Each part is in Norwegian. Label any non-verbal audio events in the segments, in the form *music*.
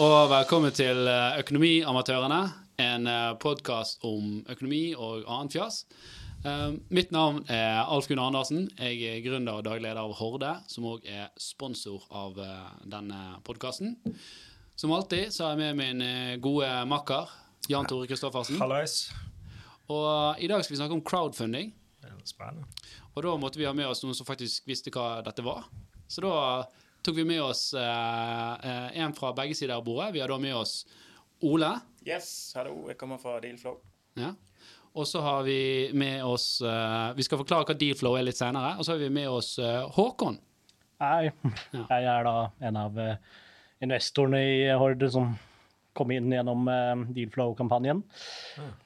og velkommen til eh, Økonomiamatørene. En podkast om økonomi og annet fjas. Eh, mitt navn er Alf Gunnar Andersen. Jeg er gründer og daglig leder av Horde, som òg er sponsor av eh, denne podkasten. Som alltid så er jeg med min eh, gode makker Jan Tore Kristoffersen. Hallois. Og i dag skal vi snakke om crowdfunding. Spennende. Og da måtte vi ha med oss noen som faktisk visste hva dette var. Så da tok vi med oss eh, en fra begge sider av bordet. Vi har da med oss Ole. Yes, hallo. Jeg kommer fra Dealflow. Ja. Og så har vi med oss uh, Vi skal forklare hva Dealflow er litt senere. Og så har vi med oss uh, Håkon. Hei. Ja. Jeg er da en av uh, investorene i Horde som kom inn gjennom Dealflow-kampanjen.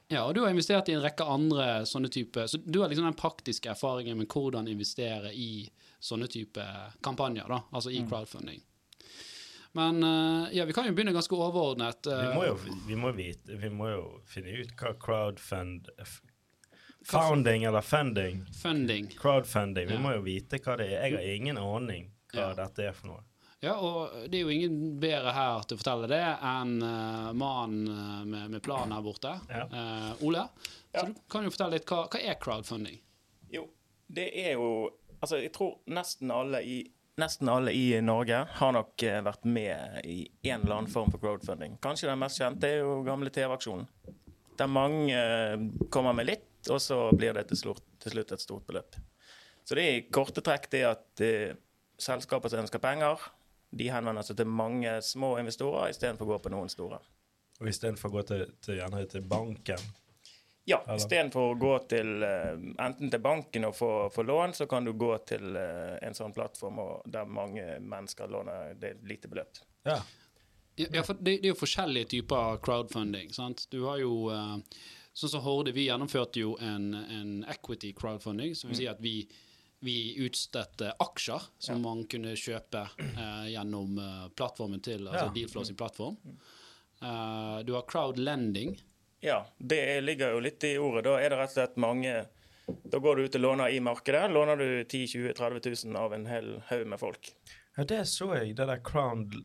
Ja, og du har investert i en rekke andre sånne typer Så du har liksom den praktiske erfaringen med hvordan investere i sånne type kampanjer, da, altså i mm. crowdfunding. Men uh, ja, vi kan jo begynne ganske overordnet. Vi, må jo, vi, må vite, vi må jo finne ut hva crowdfund Founding eller funding? Funding. Crowdfunding. Vi ja. må jo vite hva det er. Jeg har ingen aning hva ja. dette er for noe. Ja, og det er jo ingen bedre her til å fortelle det enn uh, mannen med, med planen her borte, ja. uh, Ole. Så ja. du kan jo fortelle litt, hva, hva, er crowdfunding? Jo, det er jo Altså, jeg tror nesten alle i Nesten alle i Norge har nok eh, vært med i en eller annen form for crowdfunding. Kanskje den mest kjente er jo gamle TV-aksjonen. Der mange eh, kommer med litt, og så blir det til slutt, til slutt et stort beløp. Så det er i korte trekk det at uh, selskaper som ønsker penger, de henvender seg til mange små investorer istedenfor å gå på noen store. Og istedenfor å gå til, til, til banken ja, istedenfor å gå til uh, enten til banken og få, få, lån, så kan du gå til uh, en sånn plattform og, der mange mennesker låner det lite beløp. Ja. ja, for det, det, er jo forskjellige typer crowdfunding. sant? Du har jo uh, Sånn som Horde, vi gjennomførte jo en, en equity crowdfunding, som vil si at vi, vi utstedte aksjer som ja. man kunne kjøpe gjennom plattformen til altså ja. Dealflow sin plattform. Uh, du har crowdlending ja, det ligger jo litt i ordet. Da er det rett og slett mange Da går du ut og låner i markedet. Låner du 10 20 30 000 av en hel haug med folk. Ja, det så jeg. Det der crowd,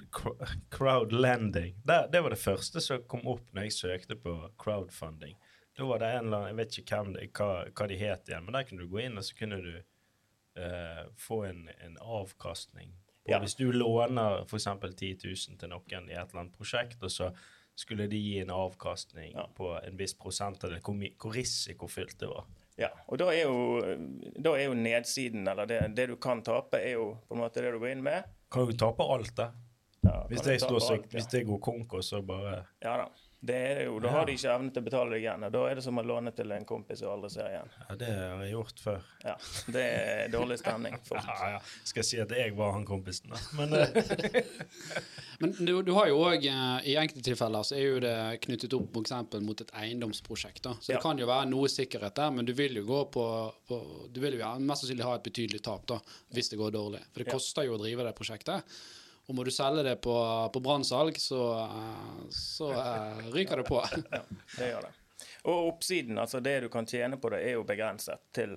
crowdlending. Det, det, var det første som kom opp når jeg søkte på crowdfunding. Da var det en eller annen, Jeg vet ikke hvem hva, hva, de het igjen, men der kunne du gå inn og så kunne du uh, få en, en avkastning. Ja. Hvis du låner f.eks. 10 000 til noen i et eller annet prosjekt, og så skulle de gi en avkastning ja. på en viss prosent av det, hvor, hvor risikofylt det var. Ja, og da er jo, da er jo nedsiden, eller det, det, du kan tape, er jo på en måte det du går inn med. Kan du tape alt, det? Ja, hvis, det står, alt, ja. hvis det går konkurs, så bare Ja da. Det er det jo, da har de ikke evne til å betale deg igjen. og Da er det som å låne til en kompis og aldri ser igjen. Ja, Det har jeg gjort før. Ja, Det er dårlig stemning. Fort. *laughs* Ja, ja. Skal jeg si at jeg var han kompisen, da. *laughs* Men, eh. Men du, du, har jo òg eh, I enkelte tilfeller så er jo det knyttet opp f.eks. mot et eiendomsprosjekt. da. Så det kan jo være noe sikkerhet der, men du vil jo gå på, på Du vil jo mest sannsynlig ha et betydelig tap da, hvis det går dårlig. For det koster jo å drive det prosjektet. Og må du selge det på, på brannsalg, så, så uh, ryker det på. *laughs* ja, det gjør det. Og oppsiden, altså det du kan tjene på det, er jo begrenset til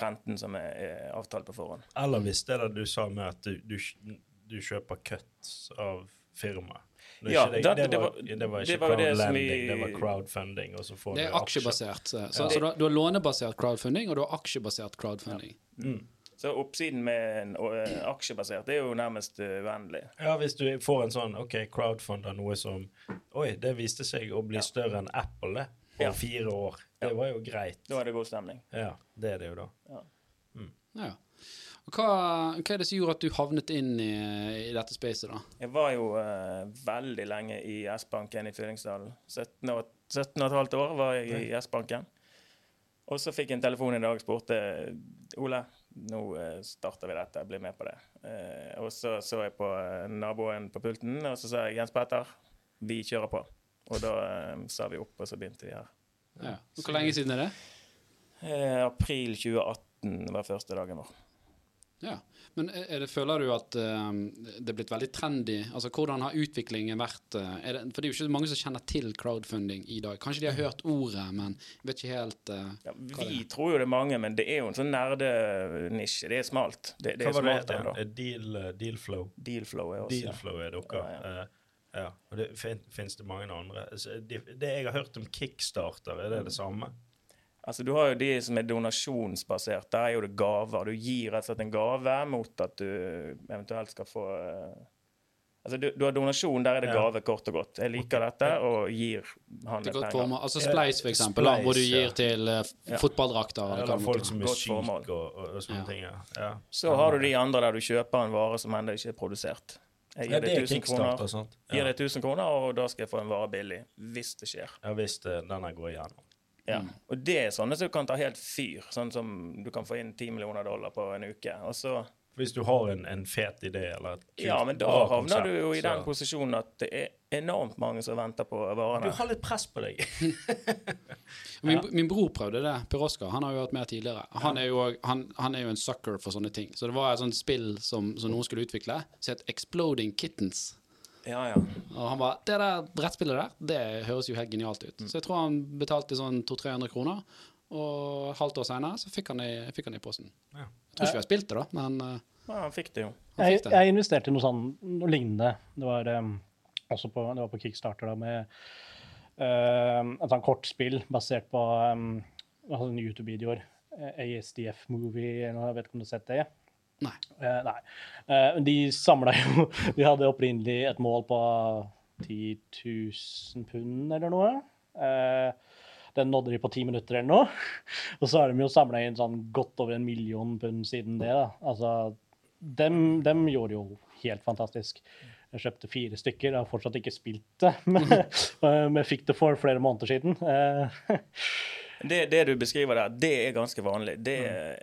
renten som er, er avtalt på forhånd. Eller hvis det er det du sa med at du, du, du kjøper cuts av firmaet. Ja, det, det, det, var, det, var, ikke crowdlending, det, det var crowdfunding. Og så får det er aksjebasert. Så, ja. så, så du, har, du, har, lånebasert crowdfunding, og du har aksjebasert crowdfunding. Ja. Mm. Så oppsiden med en aksjebasert det er jo nærmest uendelig. Ja, hvis du får en sånn OK, crowdfunder noe som Oi, det viste seg å bli ja. større enn Apple, det. På ja. fire år. Det var jo greit. Da er det god stemning. Ja, det er det jo da. Ja. Mm. ja. Hva, hva, er det som gjorde at du havnet inn i, i dette spacet, da? Jeg var jo uh, veldig lenge i S-banken i Fyllingsdalen. 17, 17 15 år var jeg i S-banken. Og så fikk jeg en telefon i dag og spurte Ole, nå eh, starter vi dette, bli med på det. Eh, og så så jeg på eh, naboen på pulten, og så sa jeg Jens Petter, vi kjører på. Og da sa vi opp, og så begynte vi her. Ja. Hvor lenge siden er det? april 2018 var første dagen vår. Ja, Men det, føler du at uh, det er blitt veldig trendy? Altså, Hvordan har utviklingen vært? Uh, det, for det er jo ikke mange som kjenner til crowdfunding i dag. Kanskje de har hørt ordet, men vet ikke helt uh, ja, Vi tror jo det er mange, men det er jo en sånn nerdenisje. Det er smalt. Det, det hva var det? Deal, uh, dealflow? Dealflow er også. Dealflow er dere. Ja, ja. Ja, og det fin, finnes det mange andre. Altså, det, det jeg har hørt om kickstarter, er det det samme? Altså, Du har jo de som er donasjonsbasert. Der er jo det gaver. Du gir rett og slett en gave mot at du eventuelt skal få eh, Altså, du, du har donasjon, der er det Ja. gave, kort og godt. Jeg liker dette og gir han litt penger. Altså Spleis, for eksempel, da, hvor du gir ja. til uh, fotballdrakter. Ja. eller folk som er syke og, og, sånne Ja. ting. Ja. Ja. Så har du de andre der du kjøper en vare som ennå ikke er produsert. Jeg Ja, gir det deg er 1000 kickstarter, kroner, Ja. deg 1000 kroner, og da skal jeg få en vare billig. Hvis det skjer. ja, hvis det, denne går igjennom. Ja. Og det er sånne som kan ta helt fyr. Sånn som du kan få inn 10 millioner dollar på en uke. Og så Hvis du har en, en fet idé eller et kult, Ja, men da bra havner konsept, du jo i den så- posisjonen at det er enormt mange som venter på Du har litt press på deg. *laughs* Min, min bror prøvde det. Per Oskar. Han har jo vært med tidligere. Han er jo, han, han er jo en sucker for sånne ting. Så det var et sånt spill som, som noen skulle utvikle, som het Exploding Kittens. Ja, ja. Og han bare Det der brettspillet der, det høres jo helt genialt ut. Så jeg tror han betalte sånn 200-300 kroner, og et halvt år senere så fikk han det i, fikk han det i posten. Ja. Jeg tror ikke vi har spilt det, da, men eh, ja han fikk det jo. Jeg, fikk det. jeg investerte i noe sånn, noe lignende. Det var um, også på, det var på Kickstarter da, med um, et sånt kortspill basert på um, en YouTube-videoer. ASDF Movie, eller jeg vet ikke om du har sett det? Nei. Eh, nei. Eh, de samla jo *laughs* De hadde opprinnelig et mål på 10 000 pund eller noe. Eh, den nådde de på ti minutter eller noe. *laughs* Og så har de jo samla inn sånn godt over en million pund siden det. da. Altså, dem, dem gjorde jo helt fantastisk. Jeg kjøpte fire stykker, jeg har fortsatt ikke spilt det, *laughs* men men fikk det for flere måneder siden. Det, det du beskriver der, det er ganske vanlig. Det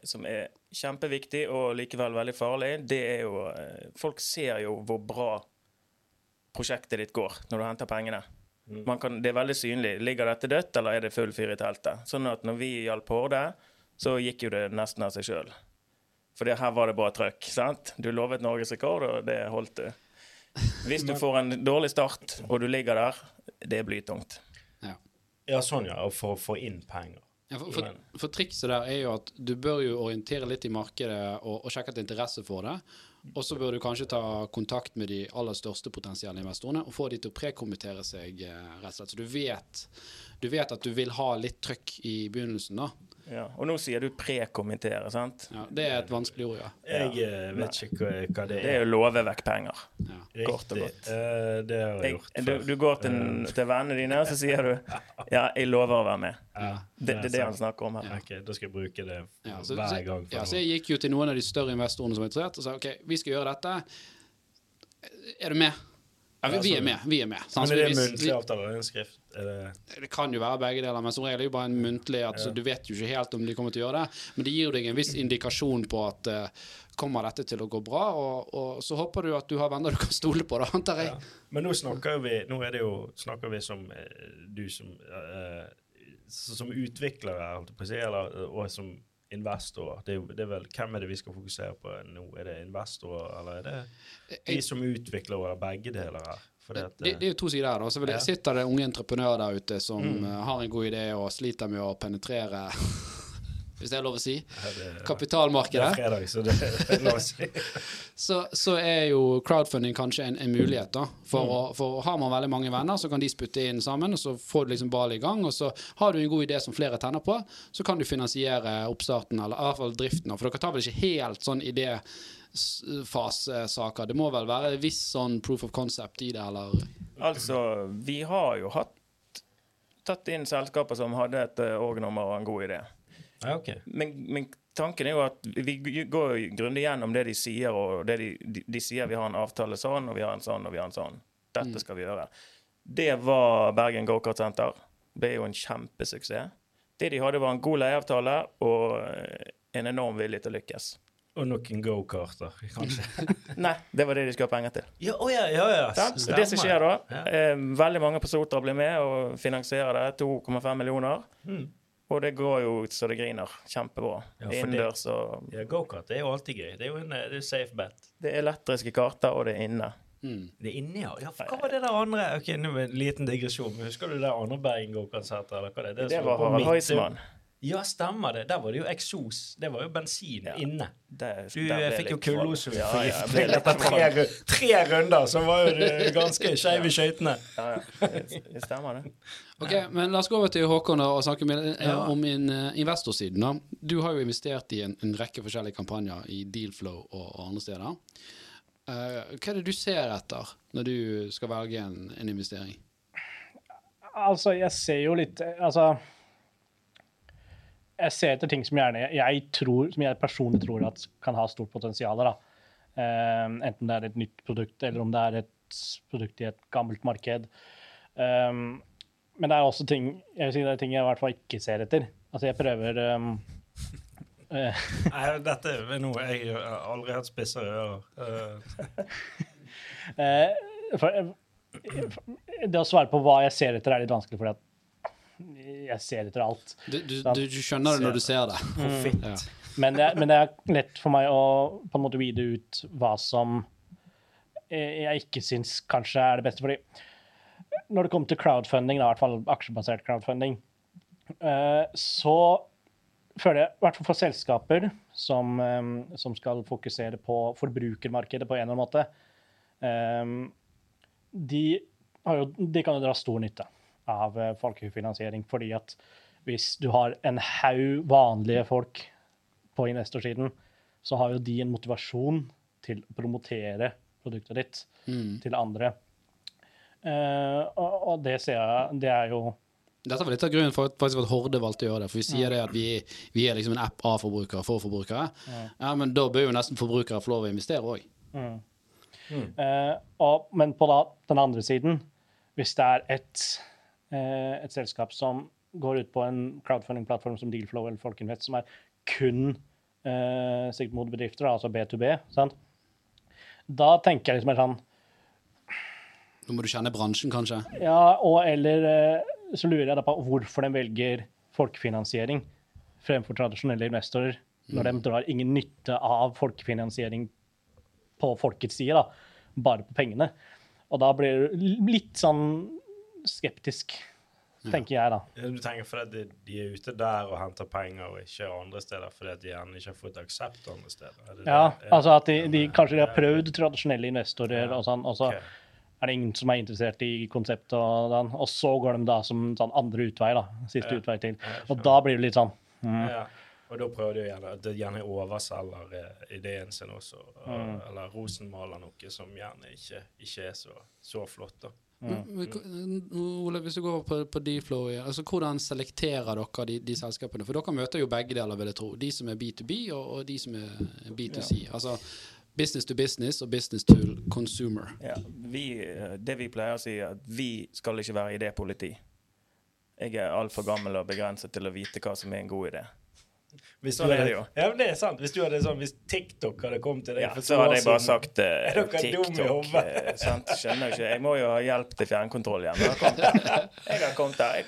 som er kjempeviktig og likevel veldig farlig, det er jo eh, Folk ser jo hvor bra prosjektet ditt går når du henter pengene. Man kan, det er veldig synlig. Ligger dette dødt, eller er det full fyr i teltet? Sånn at når vi hjalp Horde, så gikk jo det nesten av seg sjøl. For det- her var det bra trøkk. sant? Du lovet norgesrekord, og det holdt du. Hvis du får en dårlig start, og du ligger der, det er blytungt. Ja. Sånn, ja. Og for å få inn penger. Ja, for, for, for trikset der er jo at du bør jo orientere litt i markedet og, og sjekke at det er interesse for det. Og så bør du kanskje ta kontakt med de aller største potensielle investorene og få de til å prekommentere seg, eh, rett og slett. Så du vet, du vet at du vil ha litt trøkk i begynnelsen, da. Ja. Og nå sier du prekommentere, sant? Ja, det er et vanskelig ord, ja. Jeg eh, vet ikke hva, hva det Det er å love vekk penger. ja. kort og godt. Uh, det har jeg Jeg, gjort du, før. du går til, til vennene dine, og så sier du *laughs* Ja, jeg lover å være med. Ja, Det, det er det han snakker om her. Ok, da skal jeg bruke det Ja, så, hver gang. ja, så jeg gikk jo til noen av de større investorene som er interessert, og sa OK, vi skal gjøre dette. Er du med? Ja, vi, vi er med. Vi er med. sant? Men er det en muntlig avtale eller en skrift? Det Det kan jo være begge deler, men som regel er det jo bare en muntlig at ja. Du vet jo ikke helt om de kommer til å gjøre det, men det gir jo deg en viss indikasjon på at uh, kommer dette til å gå bra, og, og så håper du at du har venner du kan stole på, da, antar jeg. Ja. Men nå snakker vi Nå er det jo snakker vi som eh, du som uh, Som utviklere, holdt jeg på å si, eller, og som investorer. Det det er vel, hvem er det vi skal fokusere på nå? Er det investorer, eller er det de som utvikler, eller begge deler her? Fordi at, det, det er jo to sider her. da, så Ja. Sitter det unge entreprenører der ute som mm. har en god idé og sliter med å penetrere hvis det er lov å si, eh, det, det kapitalmarkedet, fredag, så det er si. *laughs* så, så er jo crowdfunding kanskje en, en mulighet. da. For, Mm. å, for har man veldig mange venner, så kan de spytte inn sammen, og så får du liksom ballen i gang. Og så har du en god idé som flere tenner på, så kan du finansiere oppstarten, eller i hvert fall driften. For dere tar vel ikke helt sånn idéfasesaker? Det må vel være en viss sånn proof of concept i det, eller? Altså, vi har jo hatt tatt inn selskaper som hadde et eh, org-nummer og en god idé. Ja, okay. Men, men tanken er jo at vi går grundig gjennom det de sier, og det de, de, de sier vi har en avtale sånn, og vi har en sånn, og vi har en sånn. Dette skal vi gjøre. Det var Bergen Go-Kart Center. Det er jo en kjempesuksess. Det de hadde, var en god leieavtale og eh, en enorm vilje til å lykkes. Og noen go-karter, kanskje. *laughs* Nei, det var det de skulle ha penger til. ja, oh ja, ja, ja. Det som skjer da, Ja. eh, veldig mange på Sotra blir med og finansierer det. 2,5 millioner. Mm. Og det går jo så det griner. Kjempebra. Ja, Innendørs og Ja, Go-kart er jo alltid gøy. Det er jo en, det er safe bet. Det er elektriske karter, og det er inne. Mm. Det er inne, ja. ja. Hva var det der andre Ok, nå det en liten digresjon. Husker du det andre Bergen go-kart-senteret? eller Det, er? Det var Harald Heismann. Ja, stemmer det. Der var det jo eksos. Det var jo bensin Ja. inne. Det- Du eh, fikk jo kullosforgiftning etter tre, tre runder, så var jo du ganske skeiv i skøytene. Ja, ja. Det det stemmer, det. Ok, men La oss gå over til Håkon og snakke med, eh, Ja. om in, eh, investorsiden. Du har jo investert i en, en rekke forskjellige kampanjer i Dealflow og, og andre steder. Uh, hva er det du ser etter når du skal velge en, en investering? Altså, jeg ser jo litt Altså Jeg ser etter ting som gjerne jeg tror, som jeg personlig tror at kan ha stort potensial. da. Um, enten det er et nytt produkt, eller om det er et produkt i et gammelt marked. Um, men det er også ting jeg vil si det er ting jeg i hvert fall ikke ser etter. Altså, jeg prøver um, Nei, dette er noe jeg har aldri hatt spissere ører. Eh, eh, det å svare på hva jeg ser etter, er litt vanskelig, fordi at jeg ser etter alt. Du, du, du, skjønner det når du ser det. Profitt. Ja. Men det, men det er lett for meg å på en måte vide ut hva som eh, jeg ikke syns kanskje er det beste. Fordi når det kommer til crowdfunding, da, i hvert fall aksjebasert crowdfunding, eh, så føler jeg, i hvert fall for selskaper som, eh, som skal fokusere på forbrukermarkedet på en eller annen måte, de, har jo, de kan jo dra stor nytte av eh, folkefinansiering. Fordi at hvis du har en haug vanlige folk på investorsiden, så har jo de en motivasjon til å promotere produktet ditt Mm. til andre. Uh, og, og det ser jeg Det er jo Dette var litt av grunnen for at, for at Horde valgte å gjøre det. For vi sier det at vi, vi er liksom en app av forbrukere for forbrukere. Ja, Men da bør jo nesten forbrukere få lov å investere òg. Mm. Mm. Uh, men på da, den andre siden, hvis det er et, et selskap som går ut på en crowdfunding-plattform som Dealflow eller Folkinvest, som er kun eh, siktet mot bedrifter, altså B2B, sant? da tenker jeg liksom sånn Nå må du kjenne bransjen, kanskje. Ja, og eller eh, så lurer jeg da på hvorfor de velger folkefinansiering fremfor tradisjonelle investorer, når de drar ingen nytte av folkefinansiering på folkets side, da, bare på pengene. Og da blir det litt sånn skeptisk, tenker jeg, da. Du tenker fordi de er ute der og henter penger, og ikke andre steder fordi de gjerne ikke har fått aksept andre steder? Er det Ja, det? altså at de, de kanskje de har prøvd tradisjonelle investorer Ja, og sånn, og så okay. er det ingen som er interessert i konseptet, og, den, og så går de da som sånn andre utvei, da. Siste Ja. utvei til. Og da blir det litt sånn mm. Ja. Og da prøver de gjerne at det gjerne overselger eh, ideen sin også, og- Mm. eller rosenmaler noe som gjerne ikke, ikke er så, så flott. da. Men- men, Ole, hvis du går på, på Dflow, ja, altså hvordan selekterer dere de, de selskapene? For dere møter jo begge deler, vil jeg tro. De som er B2B, og, og de som er B2C. Altså business to business og business to consumer. Ja, vi, eh, det vi pleier å si, er at vi skal ikke være idépoliti. Jeg er altfor gammel og begrenset til å vite hva som er en god idé. Hvis Sånn hadde. Ja, det er sant. Hvis, du hadde sånn, hvis TikTok hadde kommet til deg Ja, så hadde jeg bare sagt dere TikTok. eh, sant? Skjønner ikke. Jeg må jo ha hjelp til fjernkontroll igjen. Jeg har kommet, der.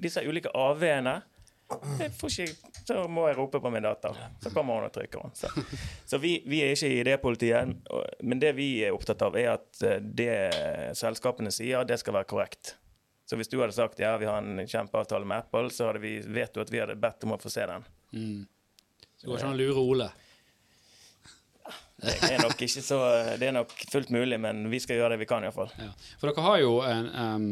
Disse ulike AV-ene Så må jeg rope på min datter. Så kommer hun og trykker hun. Så, så vi, vi er ikke i det politiet. Men det vi er opptatt av, er at eh, det selskapene sier, det skal være korrekt. Så hvis du hadde sagt ja, vi har en kjempeavtale med Apple, så hadde vi, vet du at vi hadde bedt om å få se den. Mm. Så det går ikke an å lure Ole. Det er nok ikke så Det er nok fullt mulig, men vi skal gjøre det vi kan, iallfall. Ja. For dere har jo en um,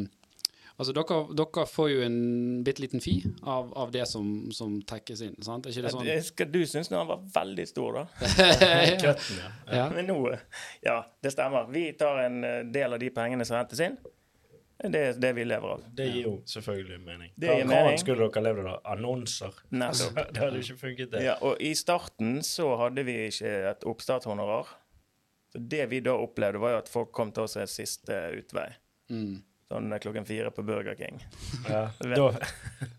Altså, dere, dere får jo en bitte liten fi av, av det som, som tekkes inn, sant? Er ikke det sånn? Det skal du synes nå han var veldig stor, da. *laughs* Køtten, ja. Ja. Men nå Ja, det stemmer. Vi tar en eh, del av de pengene som hentes inn. Det er det vi lever av. Det gir jo selvfølgelig mening. Det gir Hva mening. skulle dere levd av? Annonser? Nettopp. *laughs* det hadde jo ikke funket, det. Ja, og i starten så hadde vi ikke et oppstartshonorar. Så det vi da opplevde, var jo at folk kom til oss en siste utvei. Mm. Sånn klokken fire på Burger King. Ja. *laughs* Da,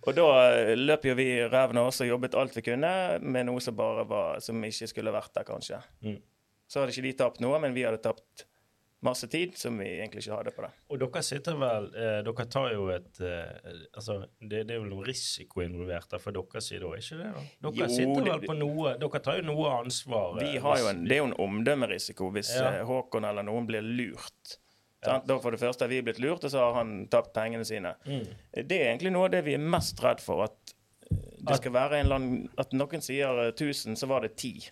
Og da eh, løp jo vi ræven av oss og jobbet alt vi kunne med noe som bare var Som ikke skulle vært der, kanskje. Mm. Så hadde ikke de tapt noe, men vi hadde tapt masse tid som vi egentlig ikke hadde på det. og dere sitter vel eh, Dere tar jo et eh, Altså, det, det er vel noe risiko involvert der fra deres side òg, ikke det? da? Dere Jo, sitter vel på noe Dere tar jo noe ansvar. eh, Vi har jo en, det er jo en omdømmerisiko hvis Ja. eh, Håkon eller noen blir lurt. Ja. Da for det første har vi blitt lurt, og så har han tapt pengene sine. Mm. Det er egentlig noe av det vi er mest redd for. At eh, det skal være en eller annen At noen sier eh, 1000, så var det 10.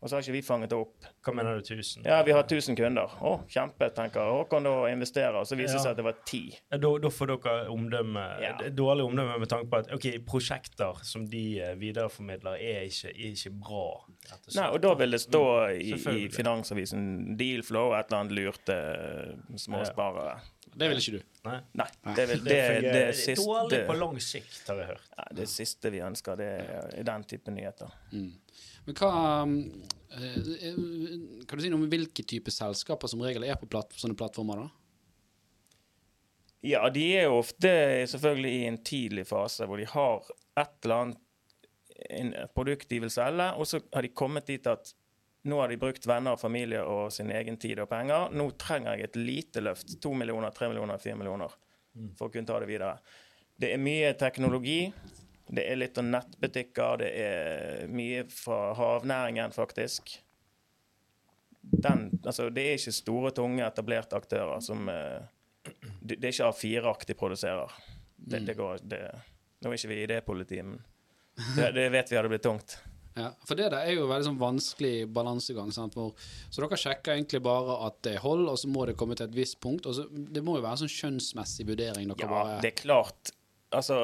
Og så har ikke vi fanget det opp. Hva mener du 1000? Ja, vi har 1000 kunder. Å, kjempe, tenker Håkon da investerer. Og så viser det Ja. seg at det var ti. Da, da får dere omdømme, Ja. dårlig omdømme med tanke på at ok, prosjekter som de eh, videreformidler, er ikke, er ikke bra. Nei, og da vil det stå i, i Selvfølgelig. Finansavisen Dealflow et eller annet lurte småsparere. småsparere. Det vil ikke du. Nei. Nei, det, vil, det, det, det siste dårlig på lang sikt, har jeg hørt. Nei, det siste vi ønsker, det er den type nyheter. Men hva um, eh, Kan du si noe om hvilke type selskaper som regel er på platt, sånne plattformer? da? Ja, de er jo ofte selvfølgelig i en tidlig fase hvor de har et eller annet en, produkt de vil selge, og så har de kommet dit at nå har de brukt venner og familie og sin egen tid og penger. Nå trenger jeg et lite løft. To millioner, tre millioner, fire millioner. For å kunne ta det videre. Det er mye teknologi. Det er litt av nettbutikker. Det er mye fra havnæringen, faktisk. Den, altså, det er ikke store, tunge, etablerte aktører som eh, det, det er ikke A4-aktig produserer. Det, det går, det, nå er ikke vi i det politiet, men det, det vet vi hadde blitt tungt. Ja, for det der er jo veldig sånn vanskelig balansegang. Sant? Hvor, så dere sjekker egentlig bare at det holder, og så må det komme til et visst punkt. Og så, det må jo være en sånn skjønnsmessig vurdering. Dere Ja, bare, det er klart. Altså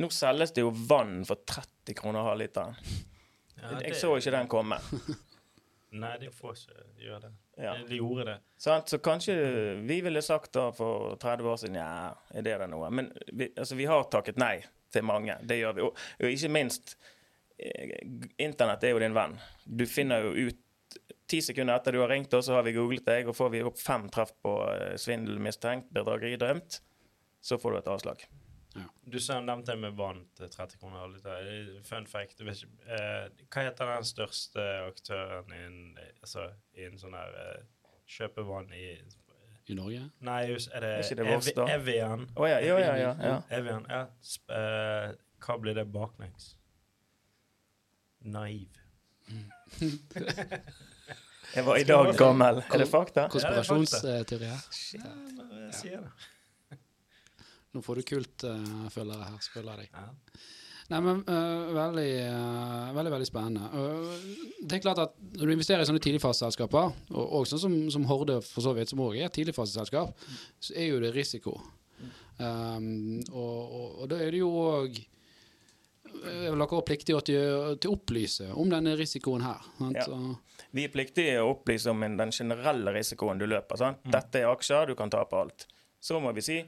Nå selges det jo vann for 30 kroner halvliteren. Ja, Jeg så ikke den komme. *laughs* Nei, de får ikke gjøre det. Ja. De gjorde det. Sant? Så kanskje vi ville sagt da for 30 år siden ja, er det da noe? Men vi, altså, vi har takket nei til mange. Det gjør vi. Og, og ikke minst Internett er jo din venn. Du finner jo ut Ti sekunder etter du har ringt oss, så har vi googlet deg, og får vi opp fem treff på eh, svindel mistenkt, bedrageri drømt, så får du et avslag. Du sa nevnte det med vann til 30 kroner. Eh, Fun fact, du vet ikke eh, Hva heter den største aktøren i en, altså, in sånn her eh, kjøpevann i I Norge? Nei, er det, Er det Ev- Evian? Å ja, ja, ja, ja, ja. Evian, ja. Sp eh, hva blir det baklengs? Naiv. *laughs* Jeg var i dag gammel. Er det fakta? Konspirasjonsteorier. Ja, jeg sier det. Nå får du kultfølgere her, spør jeg deg. Nei, men uh, veldig, uh, veldig, veldig spennende. Uh, det er klart at Når du investerer i sånne tidligfaseselskaper, og, og sånn som, som Horde for så vidt, som også er et tidligfaseselskap, så er jo det risiko. Um, og, og, og da er det jo òg er vel dere pliktige til, å opplyse om denne risikoen her. Ja. Vi er pliktige å opplyse om den generelle risikoen du løper. Sant? Dette er aksjer, du kan tape alt. Så må vi si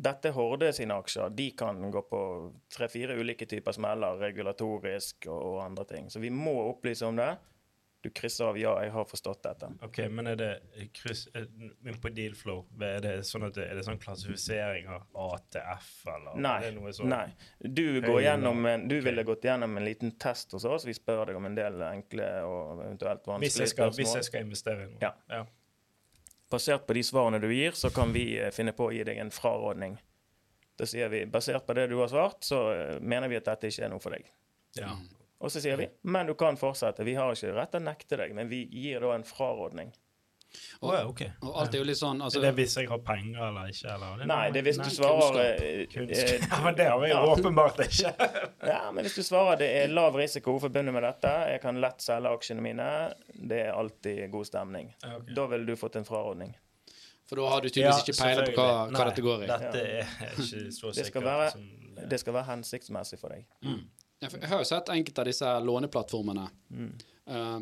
dette er Horde sine aksjer. De kan gå på tre-fire ulike typer smeller, regulatorisk og, og andre ting. Så vi må opplyse om det. Du krysser av 'ja, jeg har forstått dette'. Ok, men er det kryss men På Dealflow, er det sånn at det, er det sånn klassifisering av ATF, eller Nei. er det noe sånn? nei. Du, går gjennom en, du okay. ville gått gjennom en liten test hos oss. Vi spør deg om en del enkle og eventuelt vanskelige spørsmål. hvis jeg skal investere i noe? Ja. ja. Basert på de svarene du gir, så kan vi eh, finne på å gi deg en frarådning. Da sier vi basert på det du har svart, så eh, mener vi at dette ikke er noe for deg. Ja. Og så sier vi men du kan fortsette. Vi har ikke rett til å nekte deg, men vi gir da en frarådning. Å ja, okay. Og alt er jo litt sånn altså, er det hvis jeg har penger eller ikke? Eller? Nei, det er hvis du svarer kunnskap. eh, Kunnskap. eh, *laughs* Ja, men det har vi jo *laughs* ja. åpenbart ikke. *laughs* Ja, men hvis du svarer det er lav risiko forbundet med dette, jeg kan lett selge aksjene mine, det er alltid god stemning. Okay. Da ville du fått en frarådning. For da har du tydeligvis ikke peiling på hva, hva nei, dette går i. Nei, Dette er ikke så Det skal sikkert være, som det skal være hensiktsmessig for deg. Ja, Jeg har jo sett enkelte av disse låneplattformene. Mm. Eh,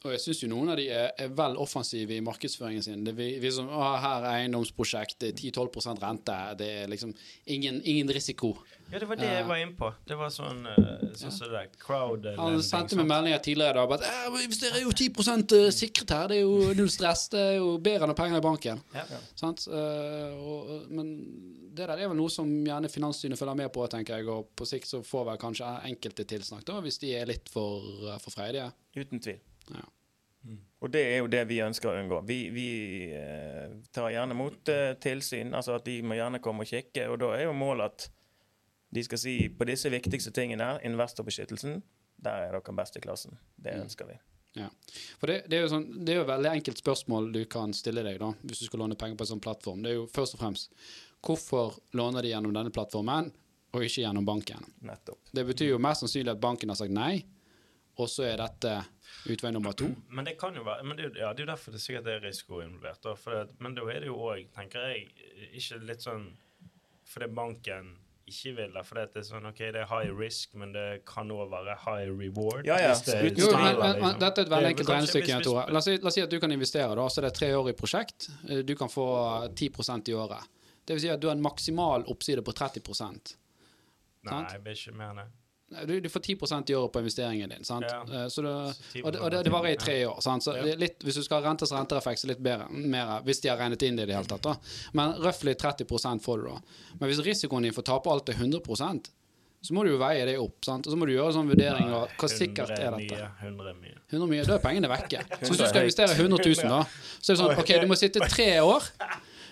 og jeg syns jo noen av de er, er vel offensive i markedsføringen sin. Det vi, vi som, å, her er eiendomsprosjekt, det er 10-12 rente, det er liksom ingen, ingen risiko. Ja, det var det jeg var inne på. Det var sånn uh, sånn som det der crowd Han sendte meg meldinger tidligere i dag om at «Eh, dere er jo 10% sikret her, det er jo null stress, det er jo bedre enn å ha penger i banken. Ja. Sant? Uh, og, men det der er vel noe som gjerne Finansstyret følger med på, tenker jeg, og på sikt så får vel kanskje enkelte tilsnakk, da, hvis de er litt for, for freidige. Uten tvil. Ja. Og det er jo det vi ønsker å unngå. Vi, vi eh, tar gjerne mot eh, tilsyn, altså at de må gjerne komme og kikke. Og da er jo målet at de skal si på disse viktigste tingene, investorbeskyttelsen, der er dere best i klassen. Det ønsker vi. Ja. For det, det, er jo sånn, det er jo veldig enkelt spørsmål du kan stille deg da, hvis du skal låne penger på en sånn plattform. Det er jo først og fremst hvorfor låner de gjennom denne plattformen? og ikke gjennom banken. Nettopp. Det betyr jo mest sannsynlig at banken har sagt nei, og så er dette utvei nummer to. *clears throat* Men det kan jo være men det, ja, det er jo derfor det sikkert er risiko involvert. Da, for det, men da er det jo òg, tenker jeg, ikke litt sånn fordi banken ikke vil det. For det er sånn OK, det er high risk, men det kan òg være high reward. Ja, ja. det er Jo, men, men, men liksom. dette er et veldig enkelt regnestykke, La la oss si at du kan investere, da, så det er et treårig prosjekt. Eh, Du kan få 10% i året. Det vil si at du har en maksimal oppside på 30 Nei, jeg blir ikke mer enn det. Du, du får 10% i året på investeringen din. sant? Ja. Eh, Så du, og, det, og det, det varer i tre år. sant? Så Ja. det er litt, Hvis du skal ha rentes renteeffekt, så litt bedre, mer, hvis de har regnet inn det i det hele tatt. da. Men røftlig 30 får du da. Men hvis risikoen din for å tape alt er 100% så må du jo veie det opp. sant? Og så må du gjøre sånn vurdering av hva sikkert er dette. 100 er mye. 100 mye, da er pengene vekke. Så hvis du 100 skal investere 100 000, da, så er det sånn OK, du må sitte tre år.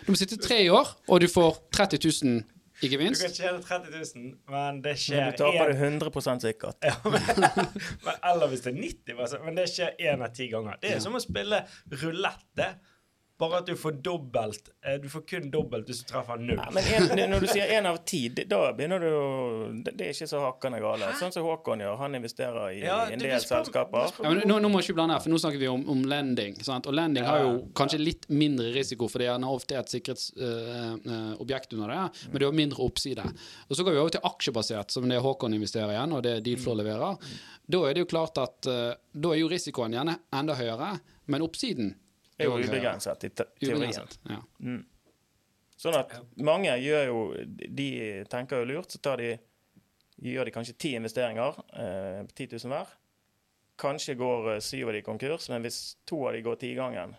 Du må sitte tre år, og du får 30 000 i Du kan tjene 30 000, men det Men skjer du taper en- det 100 sikkert. Ja, men, *laughs* men, eller hvis det er 90 altså, Men det skjer én av ti ganger. Det er som å spille rulette. Bare at du får dobbelt. eh, Du får kun dobbelt hvis du treffer null. Ja, men en, når du sier én av ti, da begynner du Det er ikke så hakkende gale. Sånn som Håkon gjør. Han investerer i Ja, en del selskaper. Ja, men nå, nå må vi ikke blande her, for nå snakker vi om, om lending. Sant? Og lending har jo kanskje litt mindre risiko, for det er gjerne ofte et sikkerhetsobjekt under det, men det har mindre oppside. Og Så går vi over til aksjebasert, som det Håkon investerer igjen, og det Dealflow leverer. Da er det jo klart at uh, da er jo risikoen gjerne enda høyere, men oppsiden er jo ubegrenset i te teorien. Ja. Mm. Sånn at mange gjør jo De tenker jo lurt, så tar de gjør de kanskje ti investeringer eh, på 10 000 hver. Kanskje går eh, syv av de konkurs, men hvis to av de går tigangen,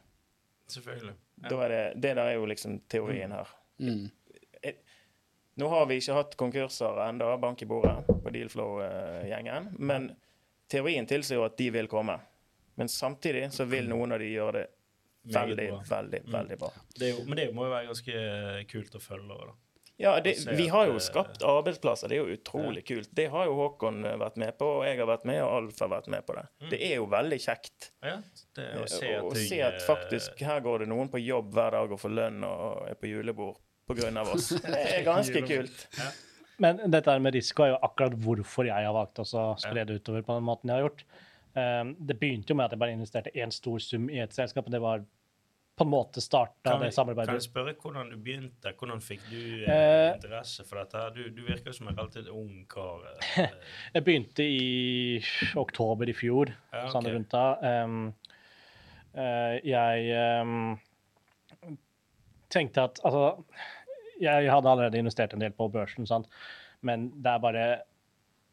Selvfølgelig. da er det Det der er jo liksom teorien her. Mm. Nå har vi ikke hatt konkurser enda, bank i bordet, på Dealflow-gjengen. Men teorien tilsier jo at de vil komme. Men samtidig så vil noen av de gjøre det veldig, bra. veldig, veldig bra. Det er jo, men det må jo være ganske eh, kult å følge. over Da. Ja, det, vi har jo eh, skapt arbeidsplasser. Det er jo utrolig kult. Det har jo Håkon eh, vært med på, og jeg har vært med, og Alf har vært med på det. Det er jo veldig kjekt Ja, det, å se at å ting, se at faktisk her går det noen på jobb hver dag og får lønn og er på julebord av oss. *laughs* Det er ganske kult. Men dette med risiko er jo akkurat hvorfor jeg har valgt å spre det utover på den måten jeg har gjort. Um, det begynte jo med at jeg bare investerte én stor sum i et selskap, og det var på en måte starta det samarbeidet. kan jeg spørre hvordan du begynte? Hvordan fikk du eh, Eh, interesse for dette? Du, du virker som en relativt ung kar. eh. *laughs* Jeg begynte i oktober i fjor, Ja, sånn rundt da. Um, uh, jeg um, tenkte at Altså, jeg hadde allerede investert en del på børsen, sant? men det er bare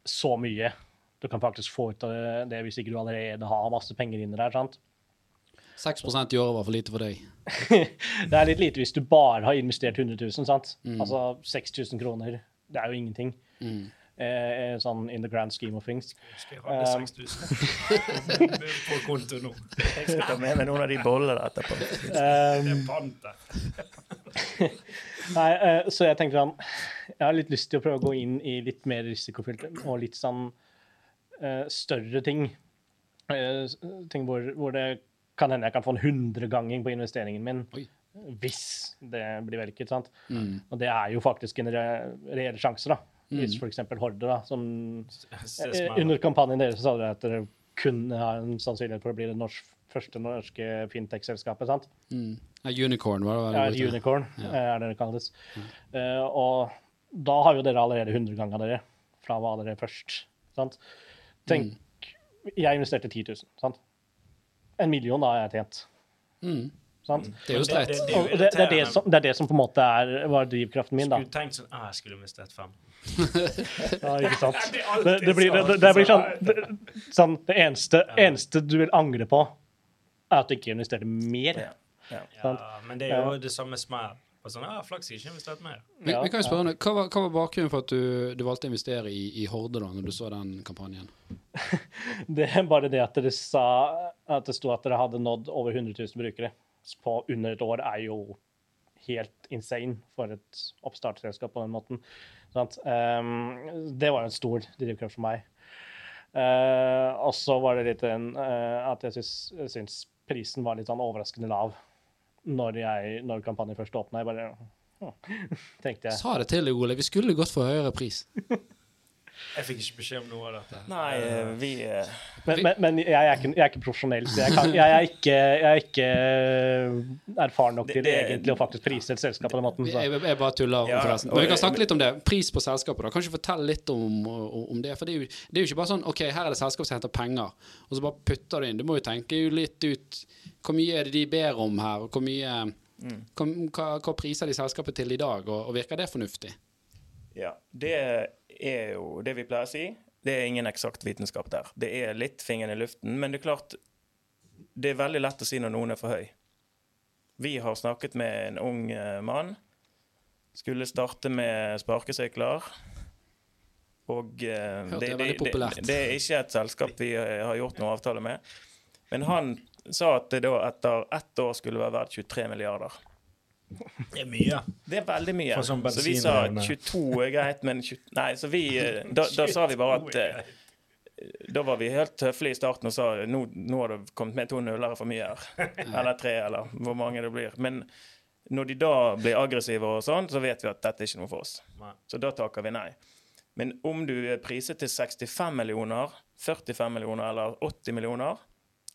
så mye du kan faktisk få ut av det, hvis ikke du allerede har masse penger inni der. sant? 6 i året var for lite for deg. *laughs* det er litt lite hvis du bare har investert 100 000, sant? Mm. Altså 6000 kroner. Det er jo ingenting. Mm. Eh, sånn in the grand scheme of things. Skal jeg ha Um, 6000 på *laughs* konto nå? Jeg skal ta med meg noen av de bollene etterpå. Det er Um, *laughs* nei, eh, så jeg tenkte sånn Jeg har litt lyst til å prøve å gå inn i litt mer risikofylte og litt sånn eh, større ting. Eh, ting hvor, hvor det kan hende jeg kan få en hundreganging på investeringen min. Oi. Hvis det blir vellykket. sant? Mm. Og det er jo faktisk en re reell sjanse, da. Hvis f.eks. Horde, da, som Eh. Under kampanjen deres sa dere at dere kunne ha en sannsynlighet for å bli det norsk, første norske fintech-selskapet. sant? Mm. Ja, unicorn var det? Ja, det et unicorn ja. er det det kalles. Eh, og da har jo dere allerede 100 ganger dere fra hva dere først. sant? Tenk, jeg investerte 10 000. sant? En million da har jeg tjent. Mm. sant? Det er jo streit. Det- det- det er det, det, er det, som, det er det som på en måte er, var drivkraften min, da. Skulle tenkt sånn ah, Jeg skulle investert fem. *laughs* Ja, ikke sant? *laughs* Det er blir, det, det, det blir sånn det, sånn, Det eneste, eneste du vil angre på, er at du ikke investerte mer. Ja. Ja. Ja, men det er jo det samme smell. Og Sånn, ah, Flaks jeg ikke investert mer. Vi, Ja, vi kan jo spørre, hva, var, hva var bakgrunnen for at du, du valgte å investere i, i Horde da, når du så den kampanjen? *laughs* Det er bare det at dere sa at det sto at dere hadde nådd over 100 000 brukere på under et år, er jo helt insane for et oppstartsselskap på den måten. Ehm, det var jo en stor drivkraft for meg. Uh, og så var det litt en, uh, at jeg syns, jeg syns prisen var litt sånn overraskende lav når, jeg, når kampanjen først åpna. Jeg bare *laughs* tenkte jeg. Sa det til deg, Ole. Vi skulle gått for høyere pris. *laughs* Jeg fikk ikke beskjed om noe av dette. Nei, eh, vi eh, Men, men, men jeg, er ikke, jeg er ikke profesjonell, så jeg, kan, jeg, er ikke, jeg er ikke eh, erfaren nok til Det- det- egentlig å faktisk prise et selskap på den måten. Så. Jeg, jeg bare tuller, Ja, forresten. Men vi kan snakke litt om det. Pris på selskapet. da. Kanskje fortelle litt om, om det. For det er, jo, det er jo ikke bare sånn OK, her er det selskap som henter penger, og så bare putter det inn. Du må jo tenke litt ut Hvor mye er det de ber om her, og hvor mye hvor, hva, hva priser de selskapet til i dag, og, og virker det fornuftig? Ja. Det er jo det vi pleier å si. Det er ingen eksakt vitenskap der. Det er litt fingeren i luften, men det er klart Det er veldig lett å si når noen er for høy. Vi har snakket med en ung eh, mann. Skulle starte med sparkesykler. Og eh, det, det det, det, det er ikke et selskap vi eh, har gjort noen avtale med. Men han sa at det da etter ett år skulle være verdt 23 milliarder. Det er mye. Det er veldig mye. Sånn så vi sa 22 er greit, men 20, Nei, så vi eh, *laughs* Da, da sa vi bare at eh, Da var vi helt høflige i starten og sa nå, nå har det kommet med to nullere for mye her. *laughs* Eller tre, eller hvor mange det blir. Men når de da blir aggressive og sånn, så vet vi at dette er ikke noe for oss. Så da takker vi nei. Men om du er priset til 65 millioner, 45 millioner eller 80 millioner,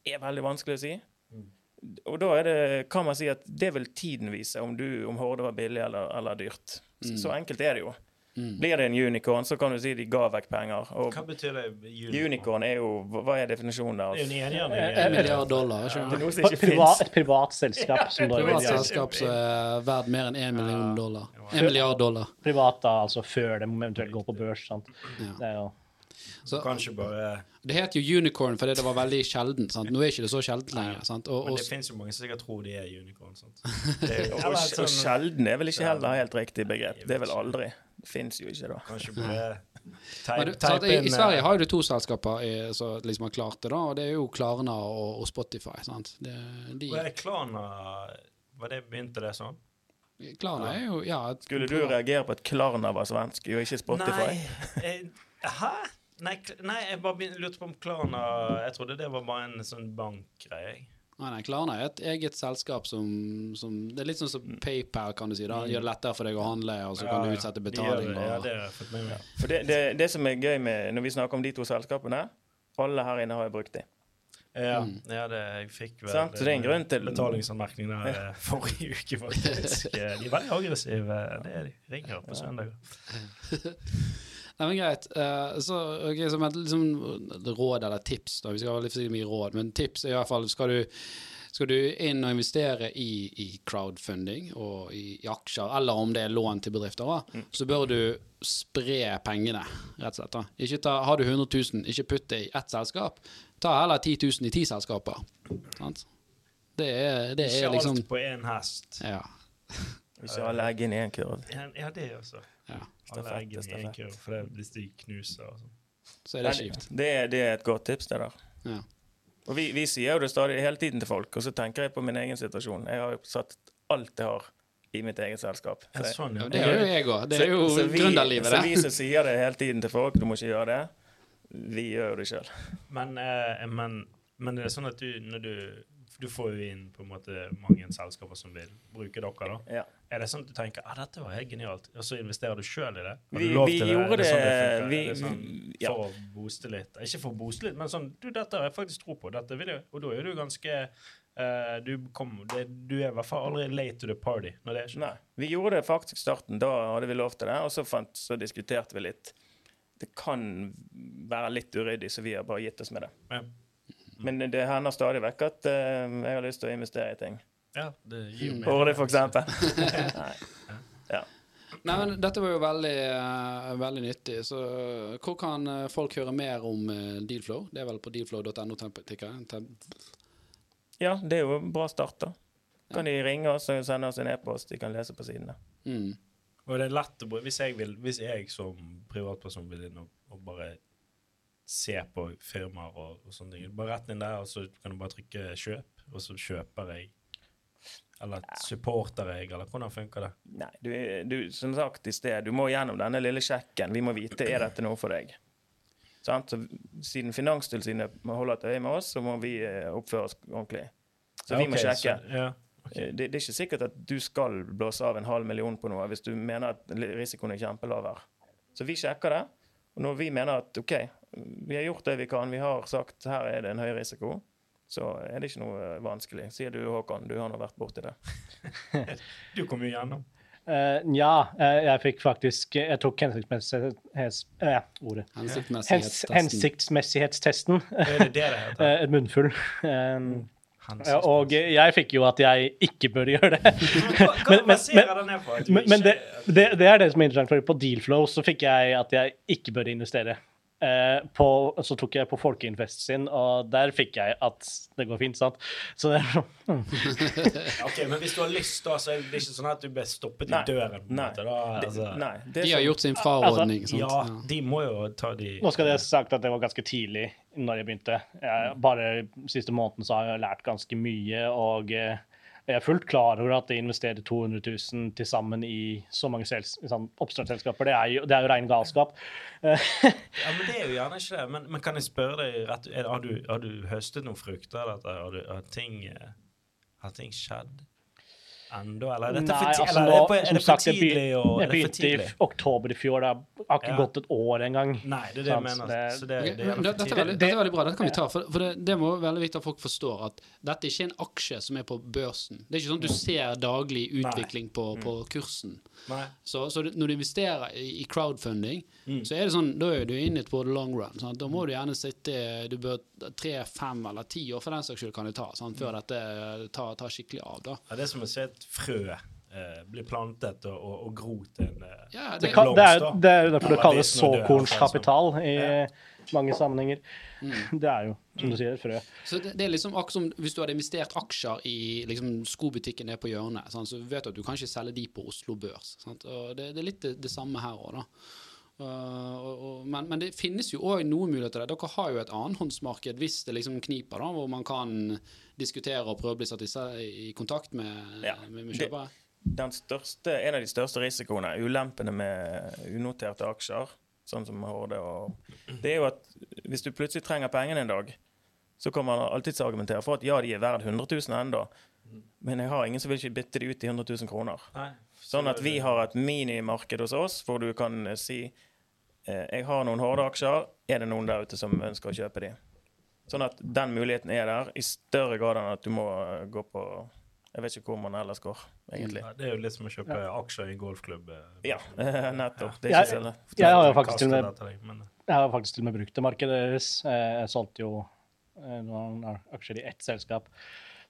er veldig vanskelig å si. Og da er det, kan man si at det vil tiden vise om, du, om Horde var billig eller, eller dyrt. Så, så enkelt er det jo. Blir det en unicorn, så kan du si de ga vekk penger. Og Hva betyr det? Unicorn? unicorn er jo Hva er definisjonen Det er jo der? en. En milliard dollar. Det er noe som ikke Privat, et privat selskap som er Privat selskap som er verdt mer enn én million dollar. En milliard dollar. Privat da, altså før de eventuelt går på børs. sant? Ja. Det er jo Så, Kanskje bare det het jo unicorn fordi det var veldig sjeldent. Sant? Nå er ikke det så sjeldent lenger. Sant? Og, Men det finnes jo mange som sikkert tror de er unicorn. Sant? *laughs* Det er jo, Og, og sånn, sjelden er vel ikke heller helt riktig begrep. Det er vel aldri. Det fins jo ikke, da. kanskje *laughs* bare Type, du, type i, I Sverige eh, har du to selskaper som liksom har klart det, da, og det er jo Klarna og, og Spotify. Sant? Det, de, og er Klarna Var det begynte det sånn? Klarna er jo ja, Skulle du reagere på at Klarna var svensk, jo ikke Spotify? Nei, eh, hæ? Nei, nei, jeg bare lurte på om Klarna Jeg trodde det var bare en sånn bankgreie. Nei, nei, Klarna er et eget selskap som, som Det er litt sånn som PayPal, kan du si. da Gjør det lettere for deg å handle, og så kan Ja, du utsette betaling. det, Ja, det har jeg fått med meg. For det, det, det som er gøy med når vi snakker om de to selskapene, alle her inne har jeg brukt de. Ja, Mm. ja det, jeg fikk vel Sant, så det er en grunn til- betalingsanmerkning der eh, forrige uke, faktisk. *laughs* De er veldig aggressive. Det er de. Ringer på søndager. *laughs* Nei, men greit. Uh, så, okay, som et liksom, råd eller tips, da. Vi skal ha litt for mye råd, men tips er i hvert fall skal du skal du inn og investere i, i crowdfunding og i, i aksjer, eller om det er lån til bedrifter, da, så bør du spre pengene, rett og slett. da. Ikke ta, har du 100 000, ikke putt det i ett selskap. Ta heller 10 000 i ti selskaper. Sant? Det er, det Ikke er liksom alt på én hest. Ja. *laughs* Hvis alle egg inn i en kurv. Ja, ja, det også. Ja. Stafett, eggene stafett. for det, hvis de knuser og sånn. Så er det kjipt. Det, det er et godt tips, det der. Ja. Og vi, vi sier jo det stadig hele tiden til folk, og så tenker jeg på min egen situasjon. Jeg har jo satt alt jeg har i mitt eget selskap. Ja, Så- sånn, Ja, det er jo jeg òg. Det er jo gründerlivet, det. Så vi som sier det hele tiden til folk, du må ikke gjøre det, vi gjør jo det sjøl. Men, eh, men, men det er sånn at du, når du Du får jo inn på en måte mange selskaper som vil bruke dere, da. Ja. Er det sånn at du tenker ah, dette var helt genialt, og så investerer du sjøl i det? Har Vi- du vi til gjorde Er det. Sånn det, det- vi- er det sånn, ja. For å booste litt. Ikke for å booste litt, men sånn Du, dette har jeg faktisk tro på. Dette vil jeg. Og da er du ganske uh, du, kom, det, du er i hvert fall aldri late to the party når det skjer. Nei. Vi gjorde det faktisk i starten. Da hadde vi lov til det, og så, fant, så diskuterte vi litt. Det kan være litt uryddig, så vi har bare gitt oss med det. Ja. Men det hender stadig vekk at eh, jeg har lyst til å investere i ting. Ja, det gir meg mening. For eksempel. *laughs* Nei. Ja. Nei, men Dette var jo veldig, eh, veldig nyttig. Så hvor kan eh, folk høre mer om Dealflow? Det er vel på dealflow.no. Ja, det er jo en bra start, da. Kan de ringe oss og sende oss en e-post de kan lese på sidene. Mm. Og det er lett å bruke hvis jeg, vil, hvis jeg som privatperson vil inn og, og bare se på firmaer og, og sånne ting. Bare rett inn der, og så kan du bare trykke 'kjøp', og så kjøper jeg. Eller supporter jeg, eller hvordan funker det? Nei, du, du, som sagt i sted, du må gjennom denne lille sjekken. Vi må vite er dette noe for deg. Sånn? Så, siden Finanstilsynet må holde et øye med oss, så må vi eh, oppføre oss ordentlig. Så vi må Ok, sjekke. Så, ja, Okay. Det, det er ikke sikkert at du skal blåse av en halv million på noe hvis du mener at risikoen er kjempelaver. Så vi sjekker det. Og når vi mener at OK, vi har gjort det vi kan, vi har sagt her er det en høy risiko, så er det ikke noe vanskelig. Sier du Håkon, du har nå vært borti det. *laughs* Du kom jo gjennom. Uh, ja, eh, jeg fikk faktisk Jeg tok hensiktsmessighets... uh, ordet. Hensiktsmessighetstesten. hensiktsmessighetstesten. Er det det det heter? *laughs* Eh, Et munnfull. Um, ja, og jeg fikk jo at jeg ikke bør gjøre det. Hva, hva *laughs* men- men- Men, men det, det, det er det som er interessant, for på Dealflow så fikk jeg at jeg ikke bør investere. Eh, på, så tok jeg på Folkeinvest sin, og der fikk jeg at det går fint, sant? Så det er sånn *laughs* Ok, Men hvis du har lyst, da, så er det ikke sånn at du blir stoppet Nei. i døren. på Nei. måte, da, Det, altså. nei det De har gjort sin frarådning. sant? Ja, de må jo ta de Nå skal det sagt at det var ganske tidlig når jeg begynte. Jeg, bare siste måneden så har jeg lært ganske mye, og eh, jeg er fullt klar over at jeg investerer 200 000 til sammen i så mange sånn oppstartsselskaper. Det er jo, det er jo ren galskap. *laughs* Ja, men det er jo gjerne ikke det. Men, men kan jeg spørre deg rett er, har, du, har du høstet noen frukter av dette? Har, du, har, ting, eh, har ting skjedd ennå? Eller er dette for, Nei, ti altså eller er det for, er som det for tidlig? Jeg er det begynte i oktober i fjor. Det har ikke Ja. gått et år engang. Nei, det er det jeg mener. det- Så det, det er for dette, er veldig, dette er veldig bra. Dette kan vi ta. For, for det, det må være veldig viktig at folk forstår at dette er ikke er en aksje som er på børsen. Det er ikke sånn at du ser daglig utvikling på, på kursen. Nei. Så, så når du investerer i, i crowdfunding, Mm. så er det sånn, da er du inne på the long run. Sant? Da må du gjerne sitte du bør tre, fem eller ti år for den saks skyld kan det ta, sant? før dette tar, tar skikkelig av. da. Ja, det er som å se et frø eh, bli plantet og, og, og gro til en eh, Ja, Det, til kan, det, er, blomst, det er jo derfor det kalles såkornskapital i Ja. mange sammenhenger. Mm. Det er jo, som du sier, et frø. Så det, det er liksom akkurat som hvis du hadde investert aksjer i liksom, skobutikken nede på hjørnet, sant? så vet du at du kan ikke selge de på Oslo Børs. Sant? Og det, det er litt det, det samme her òg, da. Uh, og, men, men det finnes jo òg noen muligheter der. Dere har jo et annenhåndsmarked hvis det liksom kniper, da, hvor man kan diskutere og prøve å bli satt i, i kontakt med, Ja, med, med kjøpere. den største, en av de største risikoene, ulempene med unoterte aksjer, sånn som Horde, og, det er jo at hvis du plutselig trenger pengene en dag, så kan man alltids argumentere for at ja, de er verdt 100 000 ennå, men jeg har ingen som vil ikke bytte de ut i 100 000 kroner. Nei. Sånn at vi har et minimarked hos oss hvor du kan eh, si eh, jeg har noen hårde aksjer, er det noen der ute som ønsker å kjøpe de? Sånn at den muligheten er der, i større grad enn at du må eh, gå på Jeg vet ikke hvor man ellers går, egentlig. Ja, det er jo litt som å kjøpe aksjer i en golfklubb. *laughs* Ja, nettopp. Det er Jeg- ikke så lett. Jeg har jo faktisk til og med Jeg har faktisk til og med brukt det markedet deres. Jeg solgte jo noen aksjer i ett selskap.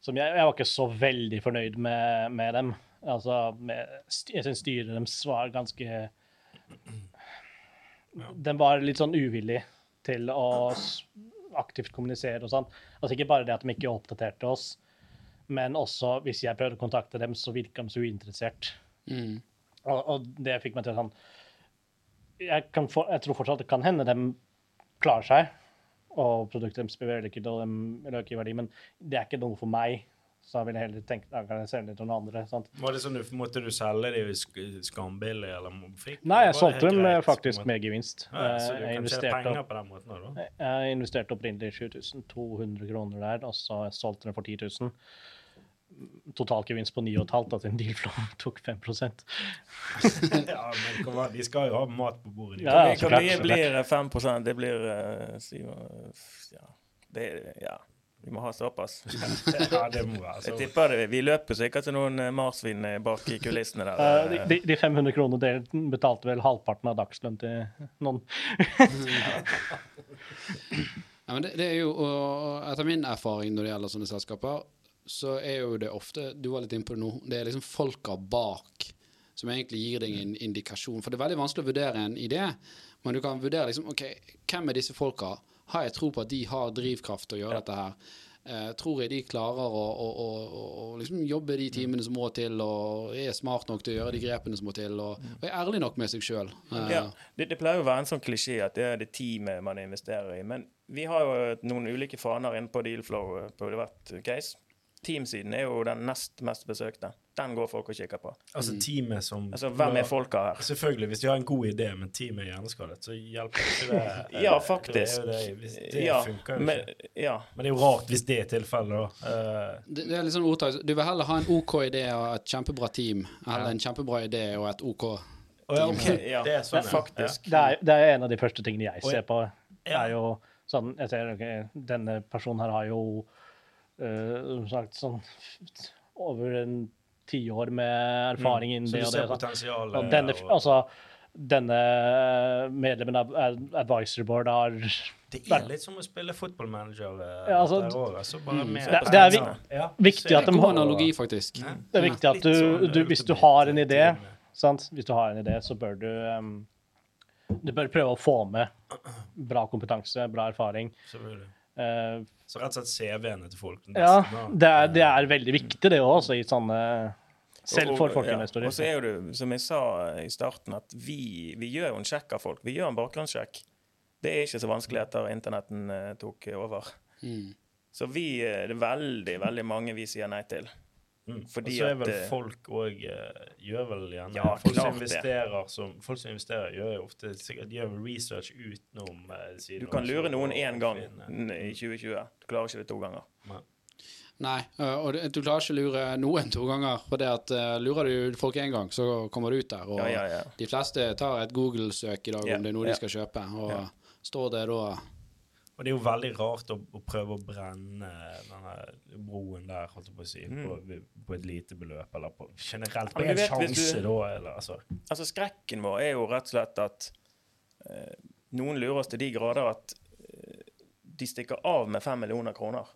Som jeg, jeg var ikke så veldig fornøyd med, med dem. Altså, med, jeg syns styret deres var ganske Den var litt sånn uvillig til å aktivt kommunisere og sånn. Altså ikke bare det at de ikke oppdaterte oss, men også hvis jeg prøvde å kontakte dem, så virka de så uinteressert. Mm. Og, og det fikk meg til sånn jeg, kan få, jeg tror fortsatt det kan hende de klarer seg, og produktet deres blir vellykket og de øker i verdi, men det er ikke noe for meg. Så da vil jeg heller tenke da kan jeg selge det til noen andre. Sant? Var det sånn, du- Måtte du selge de skambillig, eller fikk Nei, jeg solgte dem eh, greit, faktisk med gevinst. Ja, så Eh, du Jeg kan tjene penger på den måten da? jeg investerte opprinnelig 7200 kroner der, og så solgte dem for 10 000. Totalgevinst på 9,5, at en dealflow *laughs* tok 5% *laughs* ja, men kom de skal jo ha mat på bordet. de. Ja, Hvor mye blir 5% Det blir uh, ja. Det, ja. Vi må ha såpass. *laughs* ja, det må være Jeg tipper det. Vi løper sikkert til noen eh, marsvin eh, bak i kulissene der. Uh, de, de, de 500 kronene dere betalte vel halvparten av dagslønn til noen. *laughs* Ja, men det, det er jo, og Etter min erfaring når det gjelder sånne selskaper, så er jo det ofte Du var litt inne på det nå. Det er liksom folka bak som egentlig gir deg en indikasjon. For det er veldig vanskelig å vurdere en idé, men du kan vurdere liksom OK, hvem er disse folka? Har jeg tro på at de har drivkraft til å gjøre dette her? Eh, tror jeg de klarer å, å, å, å, liksom jobbe de timene som må til, og er smart nok til å gjøre de grepene som må til, og, og er ærlig nok med seg sjøl? Ja, det, det pleier å være en sånn klisjé at det er det teamet man investerer i. Men vi har jo noen ulike faner inne på Dealflow eh, på hvert case. Teamsiden er jo den nest mest besøkte. Den går folk og kikker på. Altså teamet som Altså, hvem er folka her? Selvfølgelig, hvis de har en god idé, men teamet er hjerneskadet, så hjelper ikke det. *laughs* Ja, faktisk. Det, det, det, det Ja, funker jo men, ikke. ja. Men det er jo rart hvis det er tilfellet, da. Uh, Det, det er litt sånn ordtak. Du vil heller ha en OK idé og et kjempebra team, eller en kjempebra idé og et OK team. å ja, ok. Ja, Det er sånn, ja. faktisk. Det er, det er en av de første tingene jeg ser på. Det er jo sånn Jeg ser okay, denne personen her har jo eh, som sagt sånn over en tiår med erfaring innen Mm. Så det du ser det. potensialet. Og denne, og- altså, denne medlemmen av Ad- Advisory Board har det er litt som å spille fotballmanager eh, Ja, altså, altså bare med det- det er Ja, viktig at de har- analogi, faktisk. Ja. Det er viktig at du, sånn, du eh, Hvis du har en idé, sant? Hvis du har en idé, så bør du um, Du bør prøve å få med bra kompetanse, bra erfaring. Selvfølgelig. Eh, Så rett og slett se vennene til folk. ja, nesten, det er, det er veldig viktig, det også, i sånne Selv for Og- og- ja. Og så er jo det, som jeg sa i starten, at vi, vi gjør jo en sjekk av folk. Vi gjør en bakgrunnssjekk. Det er ikke så vanskelig etter internetten eh, tok over. Mm. Så vi, eh, det er veldig, veldig mange vi sier nei til. Mm. Fordi og så er vel at, folk òg gjør vel gjerne Ja, folk, som investerer, som, folk som investerer, gjør jo ofte sikkert de gjør vel research utenom eh, siden Du kan lure noen én gang finne- i 2020. Du klarer ikke det to ganger. Nei, Nei, og du klarer ikke å lure noen to ganger. For det at lurer du folk én gang, så kommer du ut der. Og Ja, ja, ja. de fleste tar et Google-søk i dag Ja, om det er noe ja. de skal kjøpe, og Ja. står det da Og det er jo veldig rart å, å prøve å brenne denne broen der, holdt jeg på å si, på, på et lite beløp, eller på generelt på Mm. En vet, sjanse, du- da, eller altså Altså, skrekken vår er jo rett og slett at eh, noen lurer oss til de grader at eh, de stikker av med fem millioner kroner.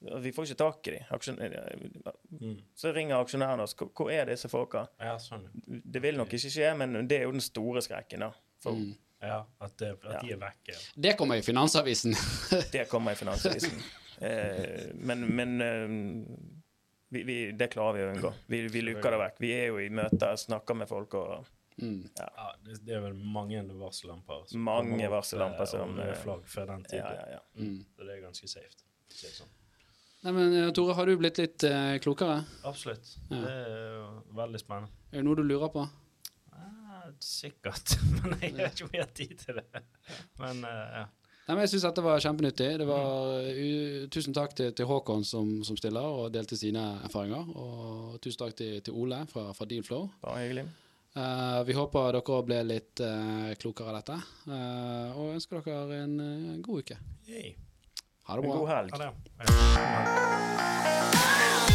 Vi får ikke tak i de. Aksjon, eh, Mm. Så ringer aksjonærene oss. Hvor er disse folka? Ja, sånn. Det vil nok ikke skje, men det er jo den store skrekken. da. For Mm. Ja, at, det, at Ja. de er vekke. Det kommer i Finansavisen. *laughs* det kommer i Finansavisen. Eh, men men eh, vi, vi, det klarer vi å unngå. Vi, vi luker det vekk. Vi er jo i møter, snakker med folk og Mm. Ja, det, det er vel mange varsellamper. som Mange varsellamper eh, som, eh, flagg før den tid. Ja, ja, ja. Mm. Så det er ganske safe. si sånn. Nei, men Tore, har du blitt litt øh, klokere? Absolutt. Ja. Det er jo veldig spennende. Er det noe du lurer på? Sikkert. *laughs* Men jeg har ikke mye tid til det. Men eh, ja. Nei, men jeg syns dette var kjempenyttig. Det var, uh, tusen takk til, til Håkon som, som stiller og delte sine erfaringer. Og tusen takk til, til Ole fra, fra Dealflow. Bare hyggelig. Uh, vi håper dere ble litt uh, klokere av dette. Eh, og ønsker dere en eh, god uke. Yay. Ha det En bra. god helg. Ha det. Ja.